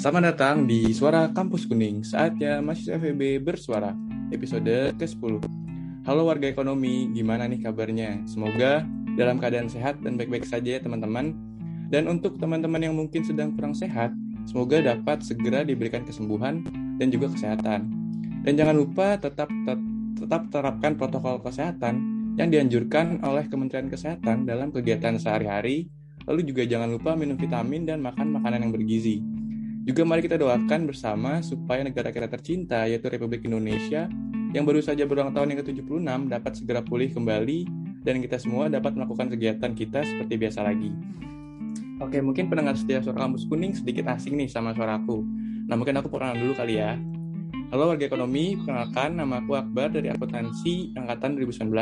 Selamat datang di Suara Kampus Kuning, saatnya mahasiswa FEB bersuara, episode ke-10. Halo warga ekonomi, gimana nih kabarnya? Semoga dalam keadaan sehat dan baik-baik saja ya teman-teman. Dan untuk teman-teman yang mungkin sedang kurang sehat, semoga dapat segera diberikan kesembuhan dan juga kesehatan. Dan jangan lupa tetap tet tetap terapkan protokol kesehatan yang dianjurkan oleh Kementerian Kesehatan dalam kegiatan sehari-hari. Lalu juga jangan lupa minum vitamin dan makan makanan yang bergizi. Juga mari kita doakan bersama supaya negara kita tercinta yaitu Republik Indonesia yang baru saja berulang tahun yang ke-76 dapat segera pulih kembali dan kita semua dapat melakukan kegiatan kita seperti biasa lagi. Oke, mungkin pendengar setia suara kampus kuning sedikit asing nih sama suaraku. Nah, mungkin aku perkenalan dulu kali ya. Halo warga ekonomi, perkenalkan nama aku Akbar dari Akuntansi Angkatan 2019.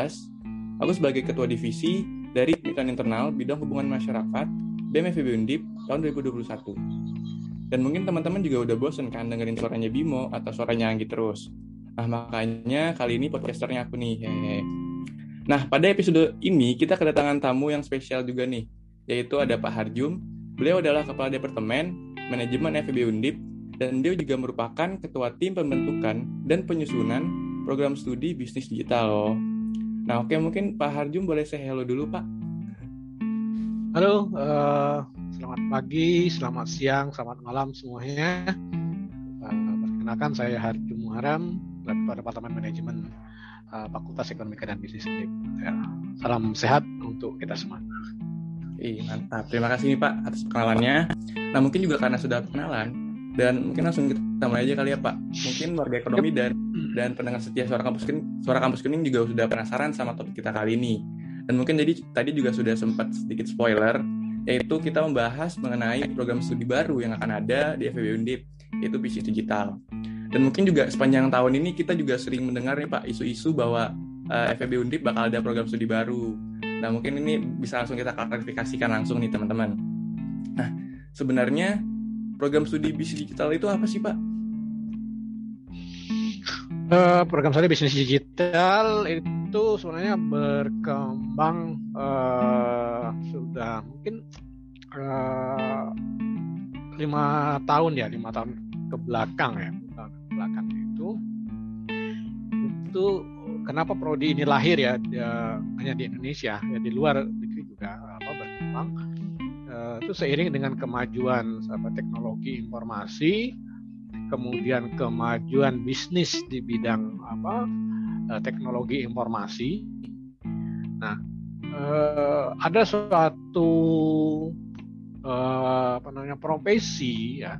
Aku sebagai Ketua Divisi dari Pemerintahan Internal Bidang Hubungan Masyarakat BMFB Undip tahun 2021. Dan mungkin teman-teman juga udah bosen kan dengerin suaranya Bimo atau suaranya Anggi terus. Nah makanya kali ini podcasternya aku nih. Hehe. Nah pada episode ini kita kedatangan tamu yang spesial juga nih. Yaitu ada Pak Harjum. Beliau adalah Kepala Departemen Manajemen FEB Undip dan dia juga merupakan Ketua Tim Pembentukan dan Penyusunan Program Studi Bisnis Digital. Nah oke mungkin Pak Harjum boleh saya hello dulu Pak. Halo, uh, selamat pagi, selamat siang, selamat malam semuanya. Uh, perkenalkan saya Harju Muharam, Ketua Departemen Manajemen uh, Fakultas Ekonomi dan Bisnis. Ya, salam sehat untuk kita semua. Ih, mantap. Terima kasih nih Pak atas perkenalannya. Nah mungkin juga karena sudah perkenalan dan mungkin langsung kita mulai aja kali ya Pak. Mungkin warga ekonomi dan dan pendengar setia suara kampus kuning, suara kampus kuning juga sudah penasaran sama topik kita kali ini. Dan mungkin jadi tadi juga sudah sempat sedikit spoiler, yaitu kita membahas mengenai program studi baru yang akan ada di FEB Undip, yaitu bisnis digital. Dan mungkin juga sepanjang tahun ini kita juga sering mendengar nih Pak isu-isu bahwa uh, FEB Undip bakal ada program studi baru. Nah mungkin ini bisa langsung kita klarifikasikan langsung nih teman-teman. Nah sebenarnya program studi bisnis digital itu apa sih Pak? Uh, program studi bisnis digital itu sebenarnya berkembang uh, sudah mungkin uh, lima tahun ya lima tahun ke belakang ya tahun ke belakang itu. Itu kenapa prodi ini lahir ya, ya hanya di Indonesia ya di luar negeri juga apa berkembang. Uh, itu seiring dengan kemajuan apa, teknologi informasi kemudian kemajuan bisnis di bidang apa uh, teknologi informasi. Nah, uh, ada suatu uh, apa namanya profesi ya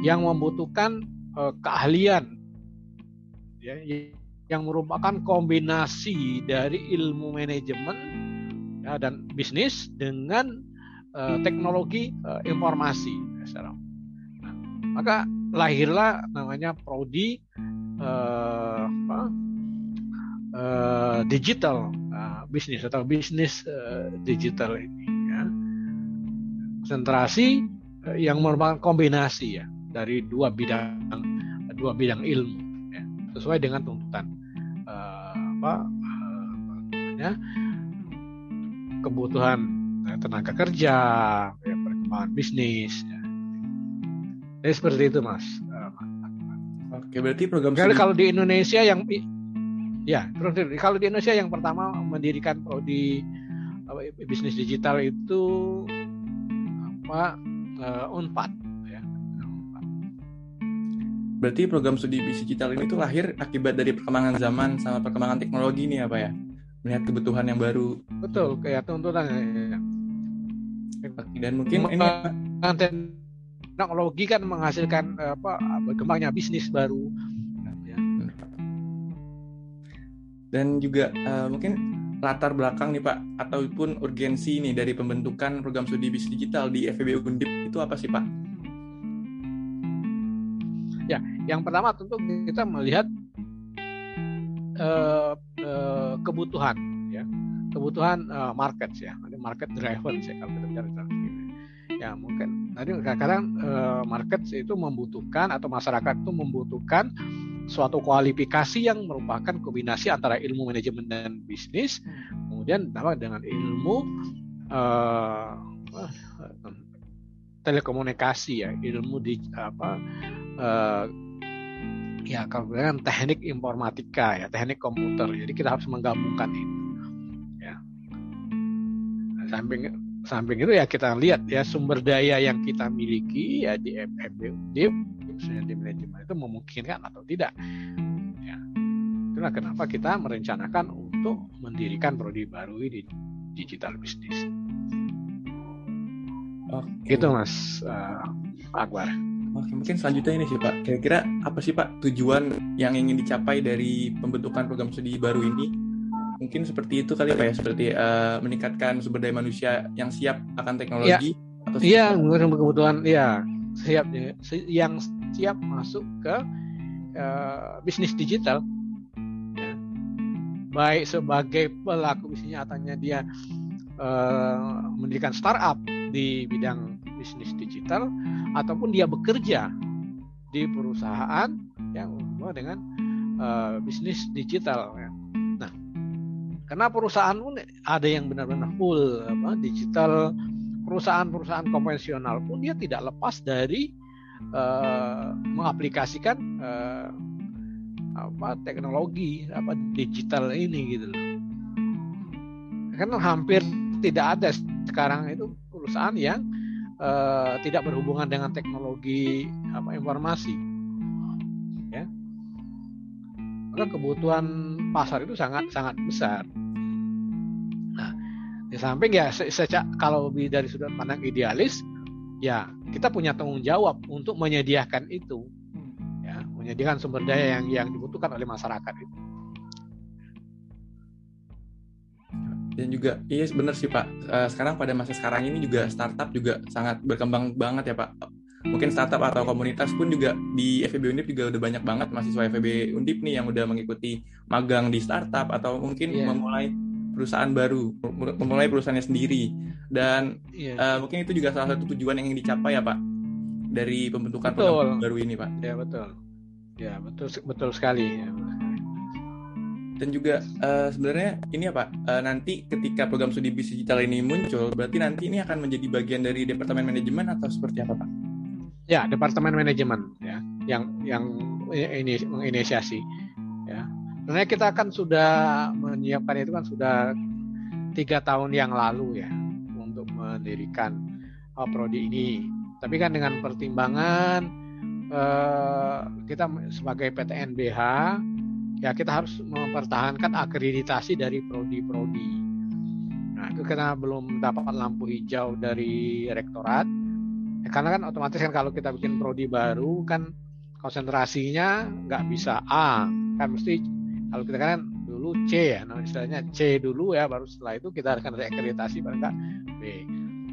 yang membutuhkan uh, keahlian ya yang merupakan kombinasi dari ilmu manajemen ya, dan bisnis dengan uh, teknologi uh, informasi. Nah, maka lahirlah namanya prodi uh, apa, uh, digital uh, bisnis atau bisnis uh, digital ini ya. konsentrasi uh, yang merupakan kombinasi ya dari dua bidang dua bidang ilmu ya, sesuai dengan tuntutan uh, apa namanya kebutuhan uh, tenaga kerja ya, perkembangan bisnis ya. Jadi seperti itu mas. Oke berarti program. kalau di Indonesia yang Ya, kalau di Indonesia yang pertama mendirikan prodi bisnis digital itu apa uh, Unpad ya. Berarti program studi bisnis digital ini tuh lahir akibat dari perkembangan zaman sama perkembangan teknologi nih apa ya? Melihat kebutuhan yang baru. Betul, kayak tuntutan ya. Dan mungkin ini teknologi kan menghasilkan apa berkembangnya bisnis baru. Dan juga uh, mungkin latar belakang nih Pak ataupun urgensi nih dari pembentukan program studi bisnis digital di FEB Undip itu apa sih Pak? Ya, yang pertama tentu kita melihat uh, uh, kebutuhan ya, kebutuhan uh, market ya, market driven ya kalau kita bicara ya mungkin tadi kadang uh, market itu membutuhkan atau masyarakat itu membutuhkan suatu kualifikasi yang merupakan kombinasi antara ilmu manajemen dan bisnis, kemudian ditambah dengan ilmu uh, telekomunikasi ya ilmu di apa uh, ya dengan teknik informatika ya teknik komputer. Jadi kita harus menggabungkan itu ya. Nah, samping samping itu ya kita lihat ya sumber daya yang kita miliki ya di FBUD khususnya di manajemen itu memungkinkan atau tidak ya itulah kenapa kita merencanakan untuk mendirikan prodi baru di digital business Oke. Itu Mas uh, Akbar. Oke, mungkin selanjutnya ini sih Pak. Kira-kira apa sih Pak tujuan yang ingin dicapai dari pembentukan program studi baru ini? Mungkin seperti itu kali Pak ya, seperti uh, meningkatkan sumber daya manusia yang siap akan teknologi. Iya, mungkin kebutuhan ya siap yang siap masuk ke uh, bisnis digital. Ya. Baik sebagai pelaku bisnisnya atau dia uh, mendirikan startup di bidang bisnis digital ataupun dia bekerja di perusahaan yang umum dengan uh, bisnis digital ya. Karena perusahaan pun ada yang benar-benar full apa, digital, perusahaan-perusahaan konvensional pun dia tidak lepas dari uh, mengaplikasikan uh, apa teknologi apa digital ini gitu loh. Kan hampir tidak ada sekarang itu perusahaan yang uh, tidak berhubungan dengan teknologi apa informasi. Ya. Maka kebutuhan pasar itu sangat sangat besar. Nah di samping ya sejak kalau dari sudut pandang idealis ya kita punya tanggung jawab untuk menyediakan itu. Ya menyediakan sumber daya yang yang dibutuhkan oleh masyarakat itu. Dan juga iya benar sih Pak. Uh, sekarang pada masa sekarang ini juga startup juga sangat berkembang banget ya Pak mungkin startup atau komunitas pun juga di FEB Undip juga udah banyak banget mahasiswa FEB Undip nih yang udah mengikuti magang di startup atau mungkin yeah. memulai perusahaan baru memulai perusahaannya sendiri dan yeah. Iya. uh, mungkin itu juga salah satu tujuan yang ingin dicapai ya Pak dari pembentukan betul. baru ini Pak ya betul ya betul betul sekali ya dan juga uh, sebenarnya ini apa uh, nanti ketika program studi bisnis digital ini muncul berarti nanti ini akan menjadi bagian dari departemen manajemen atau seperti apa pak? Ya departemen manajemen ya yang yang ini menginisiasi ya. Sebenarnya kita kan sudah menyiapkan itu kan sudah tiga tahun yang lalu ya untuk mendirikan uh, prodi ini. Tapi kan dengan pertimbangan uh, kita sebagai PTNBH ya kita harus mempertahankan akreditasi dari prodi-prodi. Nah itu karena belum dapat lampu hijau dari rektorat. Ya, karena kan otomatis kan kalau kita bikin prodi baru kan konsentrasinya nggak bisa A, kan mesti kalau kita kan dulu C ya, nah istilahnya C dulu ya, baru setelah itu kita akan ada akreditasi paling B.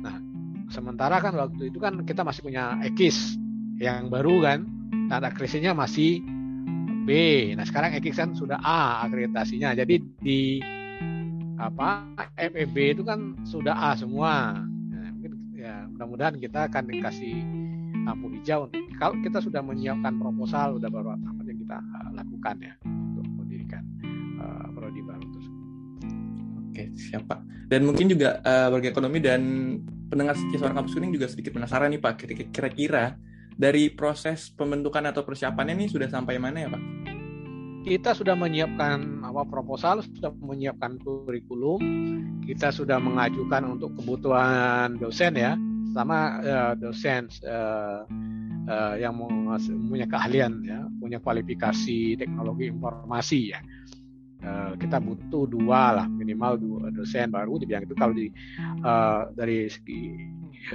Nah sementara kan waktu itu kan kita masih punya EKIS yang baru kan, nah akreditasinya masih B. Nah sekarang Ekixan sudah A akreditasinya. Jadi di apa FEB itu kan sudah A semua. Ya mudah-mudahan kita akan dikasih lampu hijau untuk kalau kita sudah menyiapkan proposal sudah baru apa yang kita uh, lakukan ya untuk mendirikan uh, prodi baru tersebut. Oke siap Pak. Dan mungkin juga uh, warga ekonomi dan pendengar suara kampus kuning juga sedikit penasaran nih Pak kira-kira dari proses pembentukan atau persiapannya ini sudah sampai mana ya Pak? Kita sudah menyiapkan apa proposal, sudah menyiapkan kurikulum, kita sudah mengajukan untuk kebutuhan dosen ya, sama uh, dosen uh, uh, yang punya keahlian ya, punya kualifikasi teknologi informasi ya. Uh, kita butuh dua lah minimal dua dosen baru di bidang itu kalau di uh, dari segi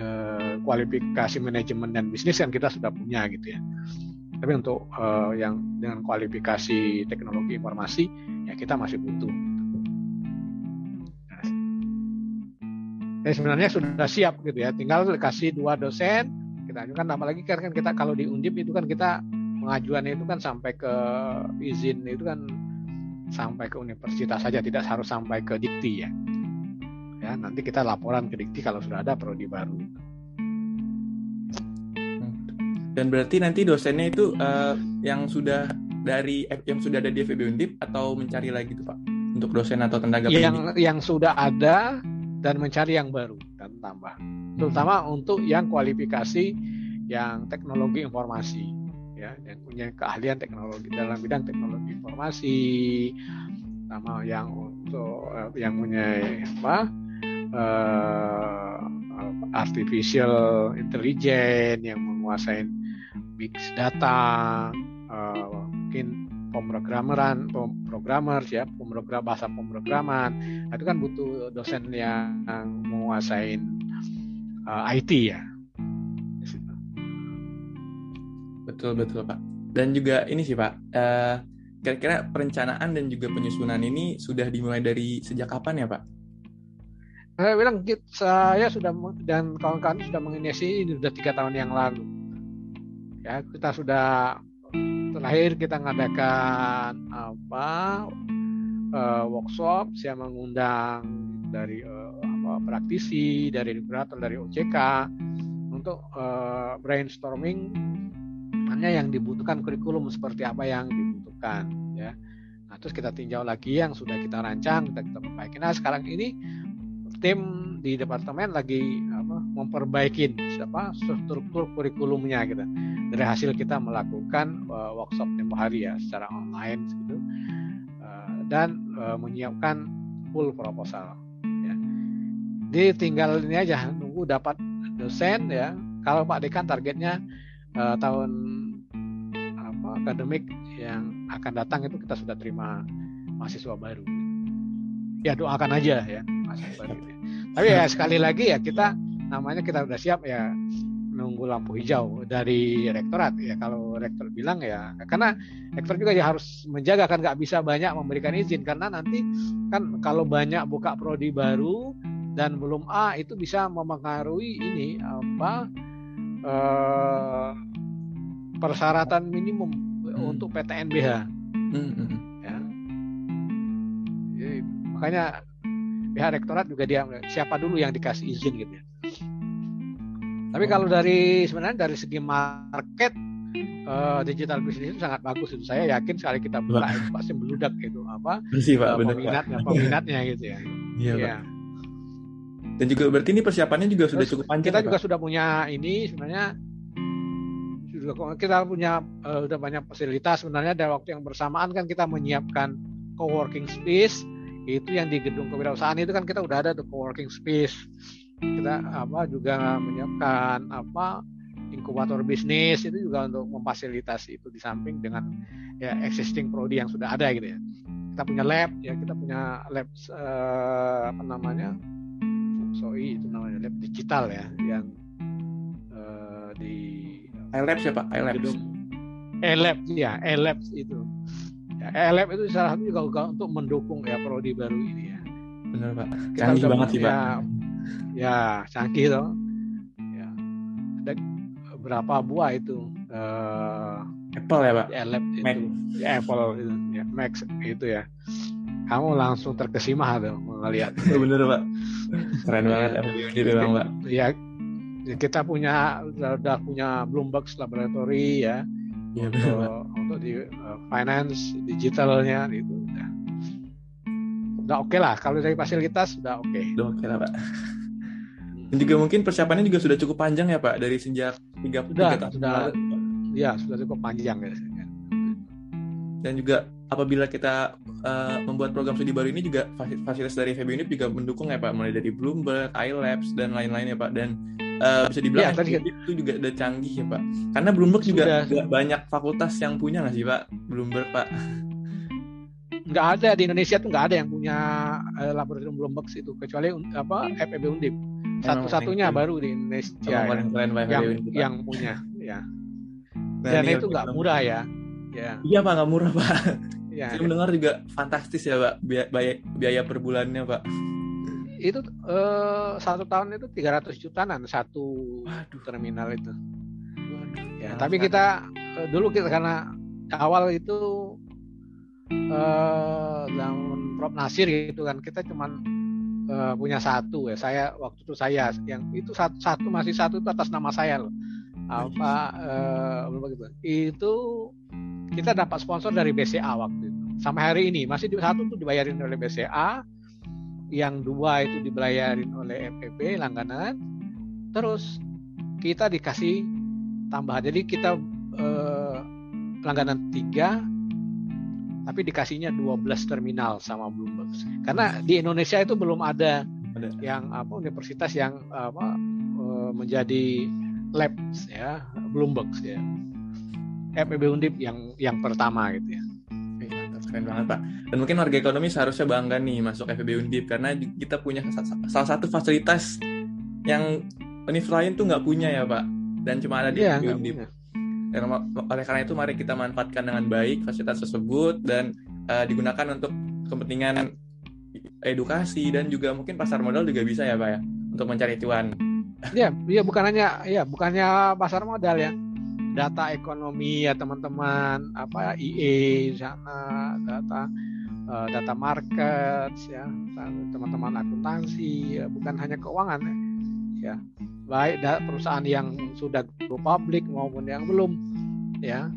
uh, kualifikasi manajemen dan bisnis kan kita sudah punya gitu ya. Tapi untuk uh, yang dengan kualifikasi teknologi informasi ya kita masih butuh. Ya sebenarnya sudah siap gitu ya. Tinggal kasih dua dosen kita ajukan. Apalagi kan, kan kita kalau di Undip itu kan kita pengajuannya itu kan sampai ke izin itu kan sampai ke universitas saja tidak harus sampai ke dikti ya. Ya nanti kita laporan ke Dikti kalau sudah ada prodi baru. Dan berarti nanti dosennya itu uh, yang sudah dari yang sudah ada di FEB Undip atau mencari lagi tuh Pak? Untuk dosen atau tenaga yang pendidik? yang sudah ada dan mencari yang baru dan tambah. Terutama untuk yang kualifikasi yang teknologi informasi ya yang punya keahlian teknologi dalam bidang teknologi informasi sama yang untuk uh, yang punya apa uh, artificial intelligence yang menguasai big data uh, mungkin pemrogrameran programmer ya pemrogram bahasa pemrograman nah, itu kan butuh dosen yang menguasai uh, IT ya betul betul pak dan juga ini sih pak uh, kira-kira perencanaan dan juga penyusunan ini sudah dimulai dari sejak kapan ya pak? Saya bilang saya sudah dan kawan-kawan sudah menginisiasi ini sudah tiga tahun yang lalu. Ya kita sudah terakhir kita mengadakan apa uh, workshop saya mengundang dari uh, apa praktisi dari regulator dari OJK untuk uh, brainstorming hanya yang dibutuhkan kurikulum seperti apa yang dibutuhkan ya. Nah terus kita tinjau lagi yang sudah kita rancang kita kita perbaiki. Nah sekarang ini tim di departemen lagi memperbaiki siapa struktur kurikulumnya gitu dari hasil kita melakukan uh, workshop tempo hari ya secara online gitu uh, dan uh, menyiapkan full proposal ya. Jadi tinggal ini aja nunggu dapat dosen ya. Kalau Pak Dekan targetnya uh, tahun apa akademik yang akan datang itu kita sudah terima mahasiswa baru. Ya doakan aja ya mahasiswa baru. Tapi ya sekali lagi ya kita namanya kita sudah siap ya nunggu lampu hijau dari rektorat. Ya kalau rektor bilang ya karena rektor juga ya harus menjaga kan nggak bisa banyak memberikan izin. Karena nanti kan kalau banyak buka prodi baru dan belum A itu bisa mempengaruhi ini apa eh, persyaratan minimum hmm. untuk PTNBH hmm, hmm. ya. Jadi, makanya pihak rektorat juga dia siapa dulu yang dikasih izin gitu ya tapi kalau dari sebenarnya dari segi market uh, digital business itu sangat bagus itu. Saya yakin sekali kita buka itu pasti meludak gitu apa Bersih, Pak, uh, peminatnya Pak. peminatnya gitu ya. Iya, ya. Dan juga berarti ini persiapannya juga sudah cukup panjang. Kita ya, juga sudah punya ini sebenarnya sudah kita punya uh, sudah banyak fasilitas sebenarnya dari waktu yang bersamaan kan kita menyiapkan co-working space itu yang di gedung kewirausahaan itu kan kita udah ada the co-working space kita apa juga menyiapkan apa inkubator bisnis itu juga untuk memfasilitasi itu di samping dengan ya existing prodi yang sudah ada gitu ya. Kita punya lab ya kita punya lab uh, apa namanya soi itu namanya lab digital ya yang uh, di iLabs ya pak? iLabs iLabs ya iLabs itu. Ya, iLab itu salah satu juga untuk mendukung ya prodi baru ini ya. Benar pak. Canggih banget sih pak ya, canggih loh ya. Ada berapa buah itu? Uh, Apple ya pak? ya, lab itu. Mac. ya Apple itu. Ya Max itu ya. Kamu langsung terkesima tuh melihat bener pak. Keren banget gitu bang pak. Ya kita punya udah punya Bloomberg Laboratory ya. Ya untuk, untuk di uh, finance digitalnya itu udah. Udah oke okay lah. Kalau dari fasilitas udah oke. Okay. udah oke okay lah pak dan juga mungkin persiapannya juga sudah cukup panjang ya Pak dari sejak tiga sudah, tahun sudah. Ya sudah cukup panjang ya. Dan juga apabila kita uh, membuat program studi baru ini juga fasilitas dari FEB Unip juga mendukung ya Pak mulai dari Bloomberg, iLabs dan lain-lain ya Pak dan uh, bisa dibilang ya, tadi itu juga udah canggih ya Pak. Karena Bloomberg juga sudah. banyak fakultas yang punya nggak sih Pak Bloomberg Pak? nggak ada di Indonesia tuh nggak ada yang punya uh, laboratorium Bloomberg itu kecuali apa FEB Undip satu-satunya baru di Indonesia ya, yang, yang punya ya. Nah, dan itu nggak murah ya. Ya. Iya pak nggak murah pak. Ya, saya ya. mendengar juga fantastis ya pak biaya biaya per bulannya pak. Itu uh, satu tahun itu 300 jutaan satu Waduh. terminal itu. Waduh, ya tapi kita uh, dulu kita karena awal itu uh, zaman Prof. Nasir gitu kan kita cuman uh, punya satu ya. Saya waktu itu saya yang itu satu, satu masih satu itu atas nama saya loh. Apa uh, begitu. Itu kita dapat sponsor dari BCA waktu itu. Sampai hari ini masih satu tuh dibayarin oleh BCA. yang dua itu dibayarin oleh FPB langganan terus kita dikasih tambahan jadi kita eh, langganan tiga tapi dikasihnya 12 terminal sama Bloomberg. Karena di Indonesia itu belum ada, ada. yang apa universitas yang apa eh, menjadi labs ya Bloomberg ya. FPB Undip yang yang pertama gitu ya. Keren banget pak. Dan mungkin warga ekonomi seharusnya bangga nih masuk FEB Undip karena kita punya salah satu fasilitas yang universitas lain tuh nggak punya ya pak. Dan cuma ada di yeah, FEB Undip. dan oleh karena itu mari kita manfaatkan dengan baik fasilitas tersebut dan uh, digunakan untuk kepentingan edukasi dan juga mungkin pasar modal juga bisa ya pak ya untuk mencari cuan. Iya, iya bukan hanya ya bukannya pasar modal ya. Data ekonomi ya teman-teman apa IE sana data uh, data market ya teman-teman akuntansi ya, bukan hanya keuangan ya, ya baik perusahaan yang sudah go public maupun yang belum ya.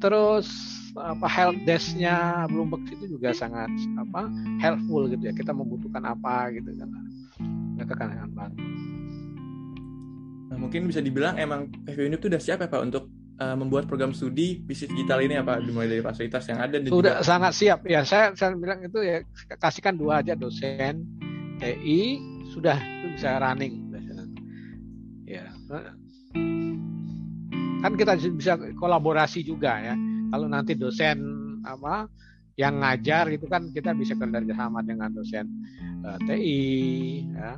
Terus apa help desknya Bloomberg itu juga sangat apa helpful gitu ya. Kita membutuhkan apa gitu kan. Mereka kan akan bantu. Nah, mungkin bisa dibilang emang FB itu udah siap ya Pak untuk uh, membuat program studi bisnis digital ini apa dimulai dari fasilitas yang ada sudah juga... sangat siap. Ya saya saya bilang itu ya kasihkan dua aja dosen TI sudah itu bisa running ya kan kita bisa kolaborasi juga ya. Kalau nanti dosen apa yang ngajar itu kan kita bisa kerja sama dengan dosen uh, eh, TI ya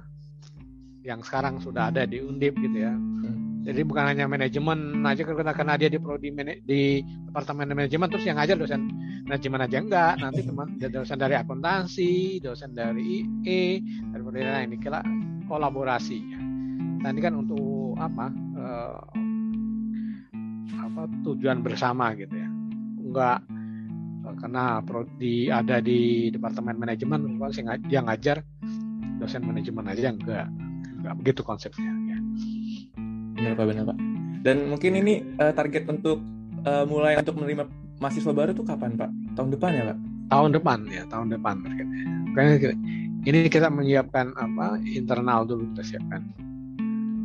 yang sekarang sudah ada di Undip gitu ya. Hmm. Jadi bukan hanya manajemen aja karena karena dia di prodi di departemen manajemen terus yang ngajar dosen manajemen aja enggak. Nanti teman dosen dari akuntansi, dosen dari IE, dari lain ini kira kolaborasi. Nah, ini kan untuk apa? Eh, apa tujuan bersama gitu ya. Enggak eh, karena prodi ada di departemen manajemen yang ngajar dosen manajemen aja enggak. Enggak begitu konsepnya ya benar pak benar pak dan mungkin ini uh, target untuk uh, mulai untuk menerima mahasiswa baru tuh kapan pak tahun depan ya pak tahun depan ya tahun depan targetnya ini kita menyiapkan apa internal dulu kita siapkan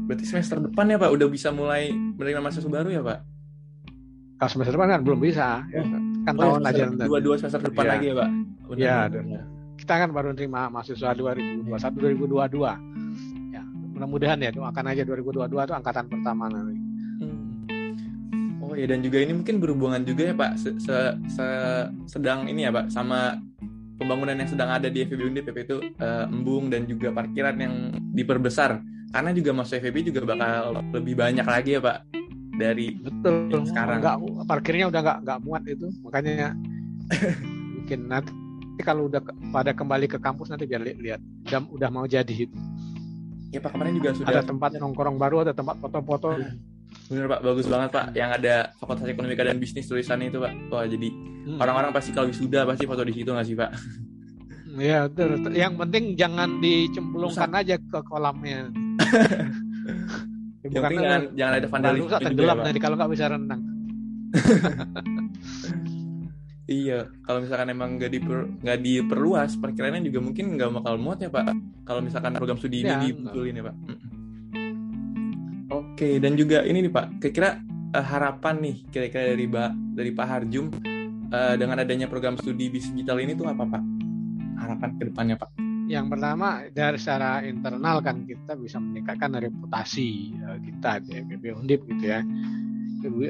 berarti semester depan ya pak? Udah bisa mulai menerima mahasiswa baru ya pak? Kalau semester depan kan belum bisa. Ya. kan oh, tahun aja dua dua semester depan ya. lagi ya pak? Iya. ya kita kan baru terima mahasiswa 2021 2022 mudah-mudahan ya doakan aja 2022 itu angkatan pertama nanti. Hmm. oh ya dan juga ini mungkin berhubungan juga ya pak? Se -se -se sedang ini ya pak? Sama pembangunan yang sedang ada di FEB Undip itu uh, embung dan juga parkiran yang diperbesar karena juga masuk FEB juga bakal lebih banyak lagi ya pak dari betul. sekarang. Nggak parkirnya udah nggak nggak muat itu. Makanya mungkin nanti kalau udah pada kembali ke kampus nanti biar lihat. Udah udah mau jadi itu. Ya pak kemarin juga sudah ada tempat nongkrong baru ada tempat foto-foto. Bener pak bagus banget pak yang ada fakultas ekonomi dan bisnis tulisannya itu pak. Wah jadi hmm. orang-orang pasti kalau wisuda pasti foto di situ nggak sih pak? Iya, betul. Yang penting jangan dicemplungkan aja ke kolamnya. Ya, Bukan jangan, jangan ada vandalisme juga, tenggelam ya, nanti kalau nggak bisa renang. Iya, kalau misalkan emang nggak diper, nggak diperluas, perkiraannya juga mungkin nggak bakal muat ya Pak. Kalau misalkan program studi ini ya, dibetulin ya Pak. Oke, dan juga ini nih Pak, kira-kira uh, harapan nih kira-kira dari Pak dari Pak Harjum uh, dengan adanya program studi bisnis digital ini tuh apa Pak? Harapan ke depannya Pak? Yang pertama dari secara internal kan kita bisa meningkatkan reputasi uh, kita di FBB Undip gitu ya.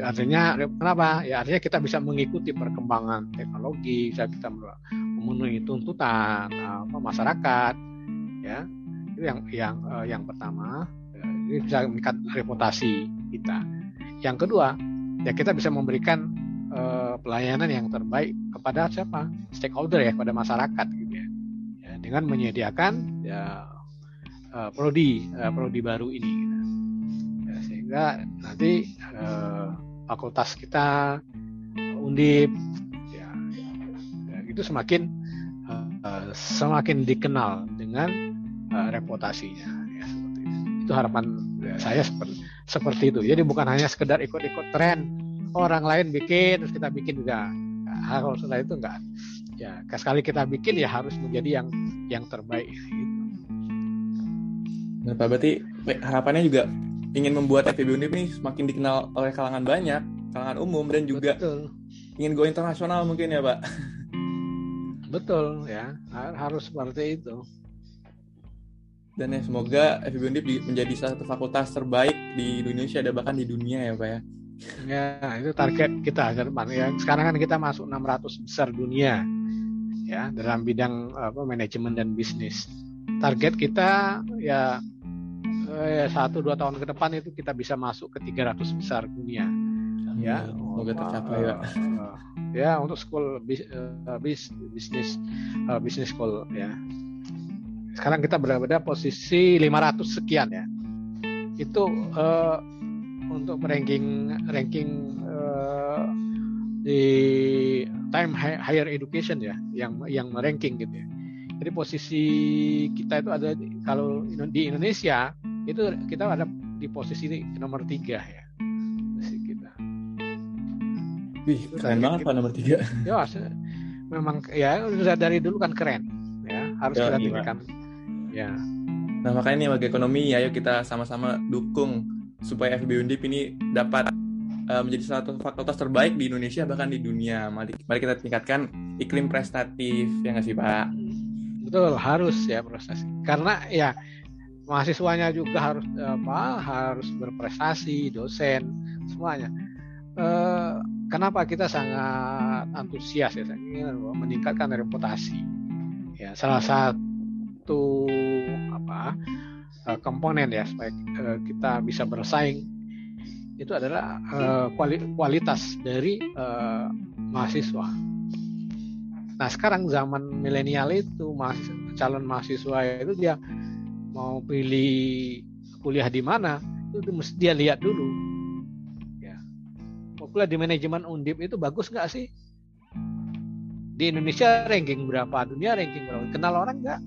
Artinya kenapa? Ya artinya kita bisa mengikuti perkembangan teknologi bisa kita memenuhi tuntutan apa masyarakat ya. Itu yang yang uh, yang pertama ya, ini bisa meningkat reputasi kita. Yang kedua ya kita bisa memberikan pelayanan yang terbaik kepada siapa? Stakeholder ya kepada masyarakat. gitu ya, ya dengan menyediakan ya uh, prodi uh, prodi baru ini gitu. Sehingga nanti eh, fakultas kita undip ya, ya itu semakin eh, semakin dikenal dengan eh, reputasinya ya, seperti itu. itu harapan ya, saya seperti seperti itu. Jadi bukan hanya sekedar ikut-ikut tren orang lain bikin terus kita bikin juga. Nah, kalau sudah itu enggak ya sekali kita bikin ya harus menjadi yang yang terbaik. Nah, Pak berarti harapannya juga ingin membuat FEB Undip ini semakin dikenal oleh kalangan banyak, kalangan umum dan juga Betul. ingin go internasional mungkin ya Pak. Betul ya, harus seperti itu. Dan ya semoga FEB Undip menjadi salah satu fakultas terbaik di Indonesia dan bahkan di dunia ya Pak ya. Ya, itu target kita ke depan. Ya, sekarang kan kita masuk 600 besar dunia ya dalam bidang apa manajemen dan bisnis. Target kita ya eh, satu dua tahun ke depan itu kita bisa masuk ke 300 besar dunia. Ya. Semoga tercapai ya uh, ya untuk school bis, uh, bis, bisnis uh, bisnis school ya. Sekarang kita berada posisi 500 sekian ya. Itu uh, untuk ranking ranking uh, di time higher education ya yang yang ranking gitu ya jadi posisi kita itu ada kalau di Indonesia itu kita ada di posisi nomor tiga ya. Posisi kita. Wih, keren banget Pak nomor tiga. Ya, memang ya sudah dari dulu kan keren ya harus ya, kita iya. tinggikan. Ya. Nah makanya nih bagi ekonomi, ayo kita sama-sama dukung supaya FB Undip ini dapat uh, menjadi salah satu fakultas terbaik di Indonesia bahkan di dunia. Mari, mari kita tingkatkan iklim prestatif ya nggak sih Pak? betul harus ya proses karena ya mahasiswanya juga harus apa harus berprestasi dosen semuanya e, kenapa kita sangat antusias ya ingin meningkatkan reputasi ya salah satu apa eh, komponen ya supaya kita bisa bersaing itu adalah e, kualitas dari e, mahasiswa Nah sekarang zaman milenial itu mahasiswa, calon mahasiswa itu dia mau pilih kuliah di mana itu mesti dia lihat dulu. Ya. Mau kuliah di manajemen undip itu bagus nggak sih? Di Indonesia ranking berapa? Dunia ranking berapa? Kenal orang nggak?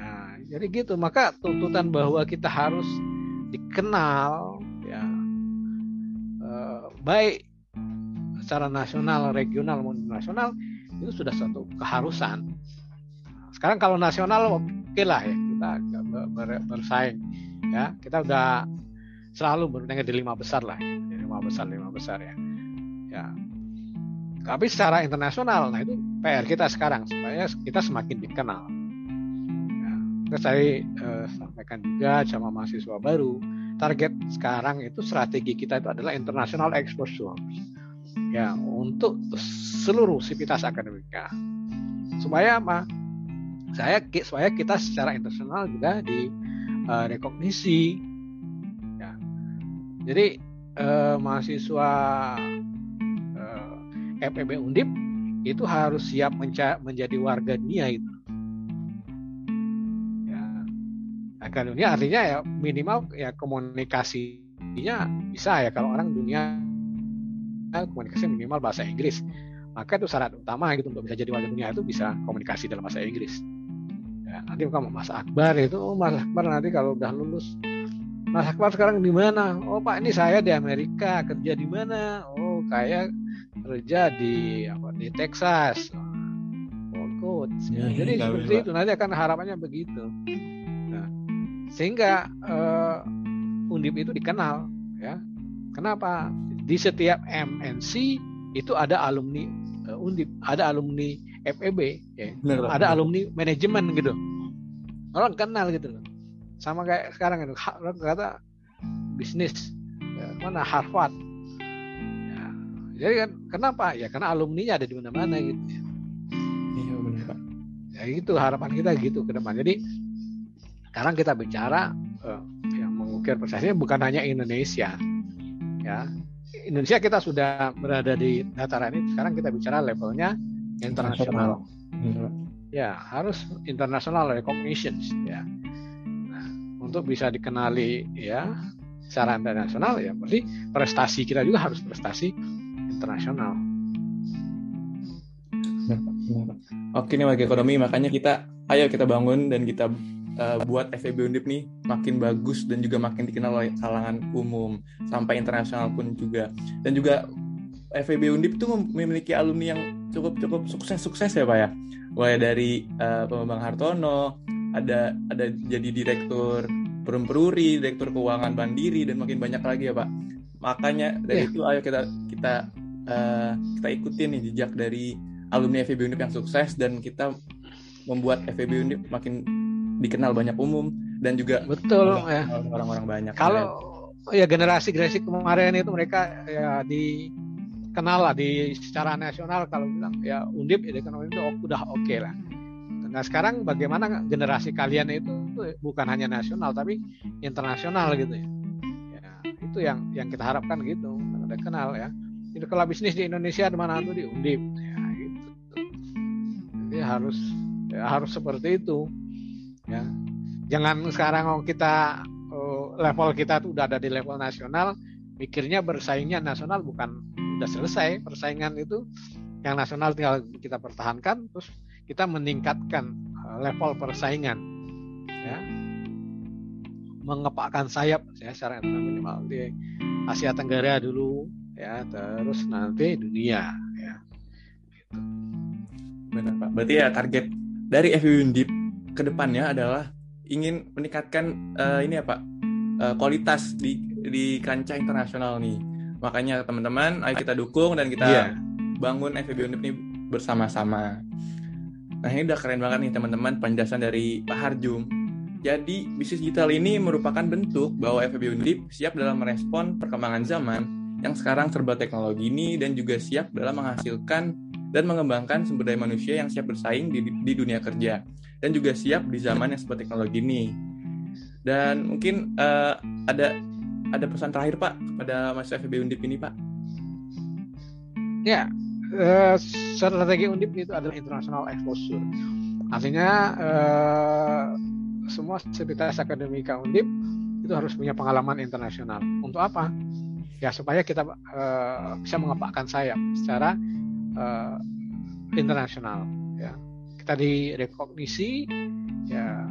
Nah, jadi gitu. Maka tuntutan bahwa kita harus dikenal, baik secara nasional, regional maupun nasional itu sudah suatu keharusan. Sekarang kalau nasional oke okay lah ya kita ber, bersaing ya. Kita udah selalu bertengah di lima besar lah di lima besar lima besar ya. Ya. Tapi secara internasional nah itu PR kita sekarang supaya kita semakin dikenal. Ya, saya eh, sampaikan juga sama mahasiswa baru target sekarang itu strategi kita itu adalah international exposure ya untuk seluruh sivitas akademika. Supaya apa? Saya supaya kita secara internasional juga di uh, rekognisi. Ya. Jadi uh, mahasiswa uh, eh, FEB Undip itu harus siap menjadi warga dunia itu agar dunia artinya ya minimal ya komunikasinya bisa ya kalau orang dunia komunikasi minimal bahasa Inggris. Maka itu syarat utama gitu untuk bisa jadi warga dunia itu bisa komunikasi dalam bahasa Inggris. Ya, nanti kamu Mas Akbar itu oh Mas Akbar nanti kalau udah lulus Mas Akbar sekarang di mana? Oh Pak ini saya di Amerika kerja di mana? Oh kayak kerja di apa di Texas. Oh coach ya, ya, jadi ya, seperti itu. Nanti akan harapannya begitu sehingga uh, Undip itu dikenal ya kenapa di setiap MNC itu ada alumni uh, Undip, ada alumni FEB, ya. Benar, ada benar. alumni manajemen gitu. Orang kenal gitu loh. Sama kayak sekarang itu orang kata bisnis ya, mana Harvard. Ya, jadi kan kenapa? Ya karena alumninya ada di mana-mana gitu. Ya. Iya benar Pak. Ya itu harapan kita gitu ke depan. Jadi sekarang kita bicara uh, yang mengukir prosesnya bukan hanya Indonesia, ya. Indonesia kita sudah berada di dataran ini sekarang kita bicara levelnya internasional. Ya harus international recognition ya. Nah, untuk bisa dikenali ya secara internasional ya berarti prestasi kita juga harus prestasi internasional. Oke nih warga ekonomi makanya kita ayo kita bangun dan kita uh, buat FEB Undip nih makin bagus dan juga makin dikenal oleh kalangan umum sampai internasional pun juga. Dan juga FEB Undip itu memiliki alumni yang cukup cukup sukses sukses ya pak ya. Mulai dari uh, Bambang Hartono ada ada jadi direktur Perumperuri direktur keuangan Mandiri dan makin banyak lagi ya pak. Makanya dari yeah. itu ayo kita kita uh, kita ikutin nih jejak dari alumni FEB Undip yang sukses dan kita membuat FEB Undip makin dikenal banyak umum dan juga betul ya. orang-orang banyak kalau ya generasi generasi kemarin itu mereka ya dikenal lah di secara nasional kalau bilang ya undip ya kan itu udah oke okay lah. Nah sekarang bagaimana generasi kalian itu bukan hanya nasional tapi internasional gitu ya, ya itu yang yang kita harapkan gitu ada kenal ya. Itu kalau bisnis di Indonesia di mana tuh di undip ya gitu. Jadi harus ya, harus seperti itu ya. Jangan sekarang kita uh, level kita tuh udah ada di level nasional mikirnya bersaingnya nasional bukan udah selesai persaingan itu. Yang nasional tinggal kita pertahankan terus kita meningkatkan uh, level persaingan. Ya. Mengepakkan sayap ya secara minimal di Asia Tenggara dulu ya terus nanti dunia ya. Gitu. benar pak. Berarti ya target dari FIU Undip ke depannya adalah ingin meningkatkan uh, ini apa uh, kualitas di di kancah internasional nih. Makanya teman-teman ayo kita dukung dan kita yeah. bangun FEB Undip ini bersama-sama. Nah ini udah keren banget nih teman-teman penjelasan dari Pak Harjum. Jadi bisnis digital ini merupakan bentuk bahwa FEB Undip siap dalam merespon perkembangan zaman yang sekarang serba teknologi ini dan juga siap dalam menghasilkan dan mengembangkan sumber daya manusia yang siap bersaing di, di dunia kerja dan juga siap di zaman yang seperti teknologi ini. Dan mungkin uh, ada ada pesan terakhir Pak kepada Mas FB Undip ini Pak. Ya, uh, strategi Undip itu adalah international exposure. Artinya uh, semua sivitas akademika Undip itu harus punya pengalaman internasional. Untuk apa? Ya supaya kita uh, bisa mengepakkan sayap secara uh, internasional kita direkognisi ya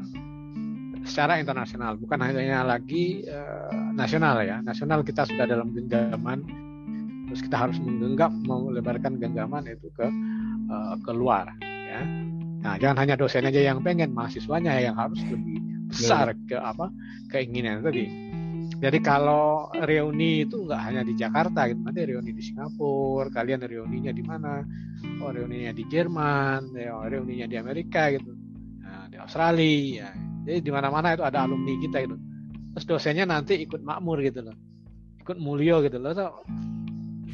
secara internasional bukan hanya lagi uh, nasional ya. Nasional kita sudah dalam genggaman terus kita harus menggenggam melebarkan genggaman itu ke uh, keluar ya. Nah jangan hanya dosen aja yang pengen mahasiswanya yang harus lebih besar ke apa keinginan tadi jadi kalau reuni itu nggak hanya di Jakarta gitu, nanti reuni di Singapura, kalian reuninya di mana? Oh reuninya di Jerman, ya, reuninya di Amerika gitu, nah, di Australia. Ya. Jadi di mana-mana itu ada alumni kita gitu. Terus dosennya nanti ikut makmur gitu loh, ikut mulio gitu loh.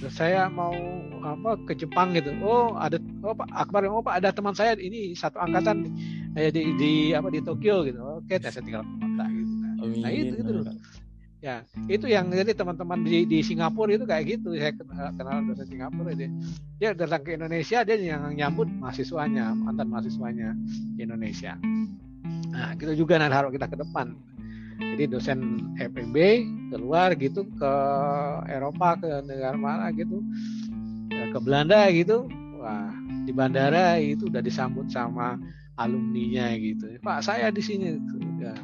Terus saya mau apa ke Jepang gitu. Oh ada oh Pak Akbar, oh Pak ada teman saya ini satu angkatan eh, di, di apa di Tokyo gitu. Oke, saya tinggal kontak gitu. Nah, itu gitu loh ya itu yang jadi teman-teman di, di Singapura itu kayak gitu. Saya kenal, kenal dosen Singapura itu dia datang ke Indonesia dia yang nyambut mahasiswanya mantan mahasiswanya di Indonesia. Nah kita juga nanti harus kita ke depan. Jadi dosen FEB keluar gitu ke Eropa ke negara mana gitu. Ya, ke Belanda gitu. Wah di bandara itu udah disambut sama alumninya gitu. Pak saya di sini. Ya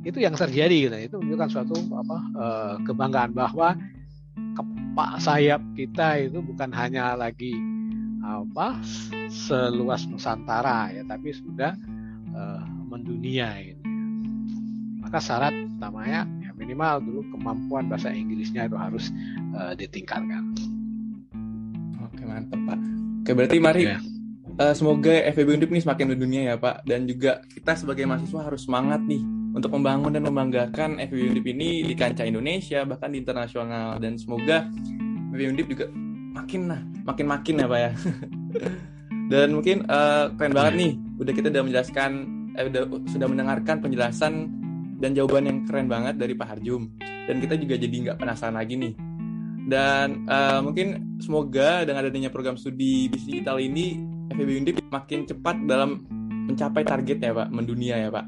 itu yang terjadi gitu. itu menunjukkan suatu apa uh, kebanggaan bahwa kepak sayap kita itu bukan hanya lagi apa seluas Nusantara ya tapi sudah uh, mendunia gitu. maka syarat utamanya ya minimal dulu kemampuan bahasa Inggrisnya itu harus uh, ditingkatkan oke mantap pak oke berarti mari ya. uh, semoga FEB Undip ini semakin mendunia ya pak dan juga kita sebagai mahasiswa harus semangat nih untuk membangun dan membanggakan FB Undip ini di kancah Indonesia bahkan di internasional. Dan semoga FB Undip juga makin lah makin makin ya pak ya. Dan mungkin uh, keren banget nih udah kita udah menjelaskan eh, udah, sudah mendengarkan penjelasan dan jawaban yang keren banget dari Pak Harjum. Dan kita juga jadi nggak penasaran lagi nih. Dan uh, mungkin semoga dengan adanya program studi bisnis digital ini FEB Undip makin cepat dalam mencapai target ya Pak mendunia ya Pak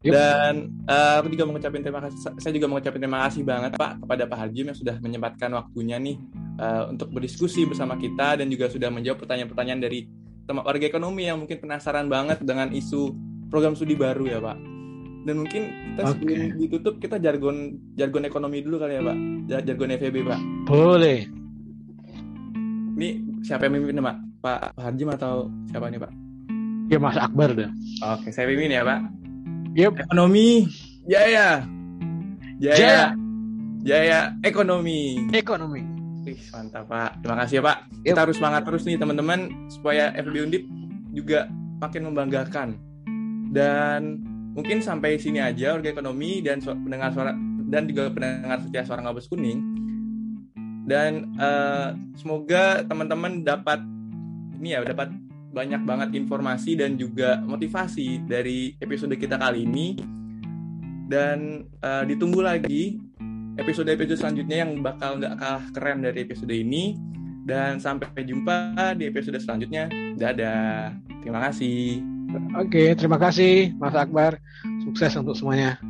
Yep. Dan uh, aku juga mengucapkan terima kasih. Saya juga mengucapkan terima kasih banget Pak kepada Pak Harjim yang sudah menyempatkan waktunya nih uh, untuk berdiskusi bersama kita dan juga sudah menjawab pertanyaan-pertanyaan dari teman warga ekonomi yang mungkin penasaran banget dengan isu program studi baru ya Pak. Dan mungkin kita okay. sebelum ditutup kita jargon jargon ekonomi dulu kali ya Pak, jargon FEB Pak. Boleh. Ini siapa yang mimpin Pak? Pak Harjim atau siapa nih Pak? Ya Mas Akbar dah. Oke, saya pimpin ya Pak. Yep. Ekonomi Jaya. Jaya. Jaya. Jaya ekonomi. Ekonomi. Ih, mantap Pak. Terima kasih ya Pak. Yep. Kita harus semangat terus nih teman-teman supaya FB Undip juga makin membanggakan. Dan mungkin sampai sini aja warga ekonomi dan su- pendengar suara dan juga pendengar setia suara ngabus kuning. Dan eh, semoga teman-teman dapat ini ya dapat banyak banget informasi dan juga motivasi dari episode kita kali ini. Dan eh, ditunggu lagi episode-episode selanjutnya yang bakal nggak kalah keren dari episode ini. Dan sampai jumpa di episode selanjutnya. Dadah. Terima kasih. Oke, terima kasih Mas Akbar. Sukses untuk semuanya.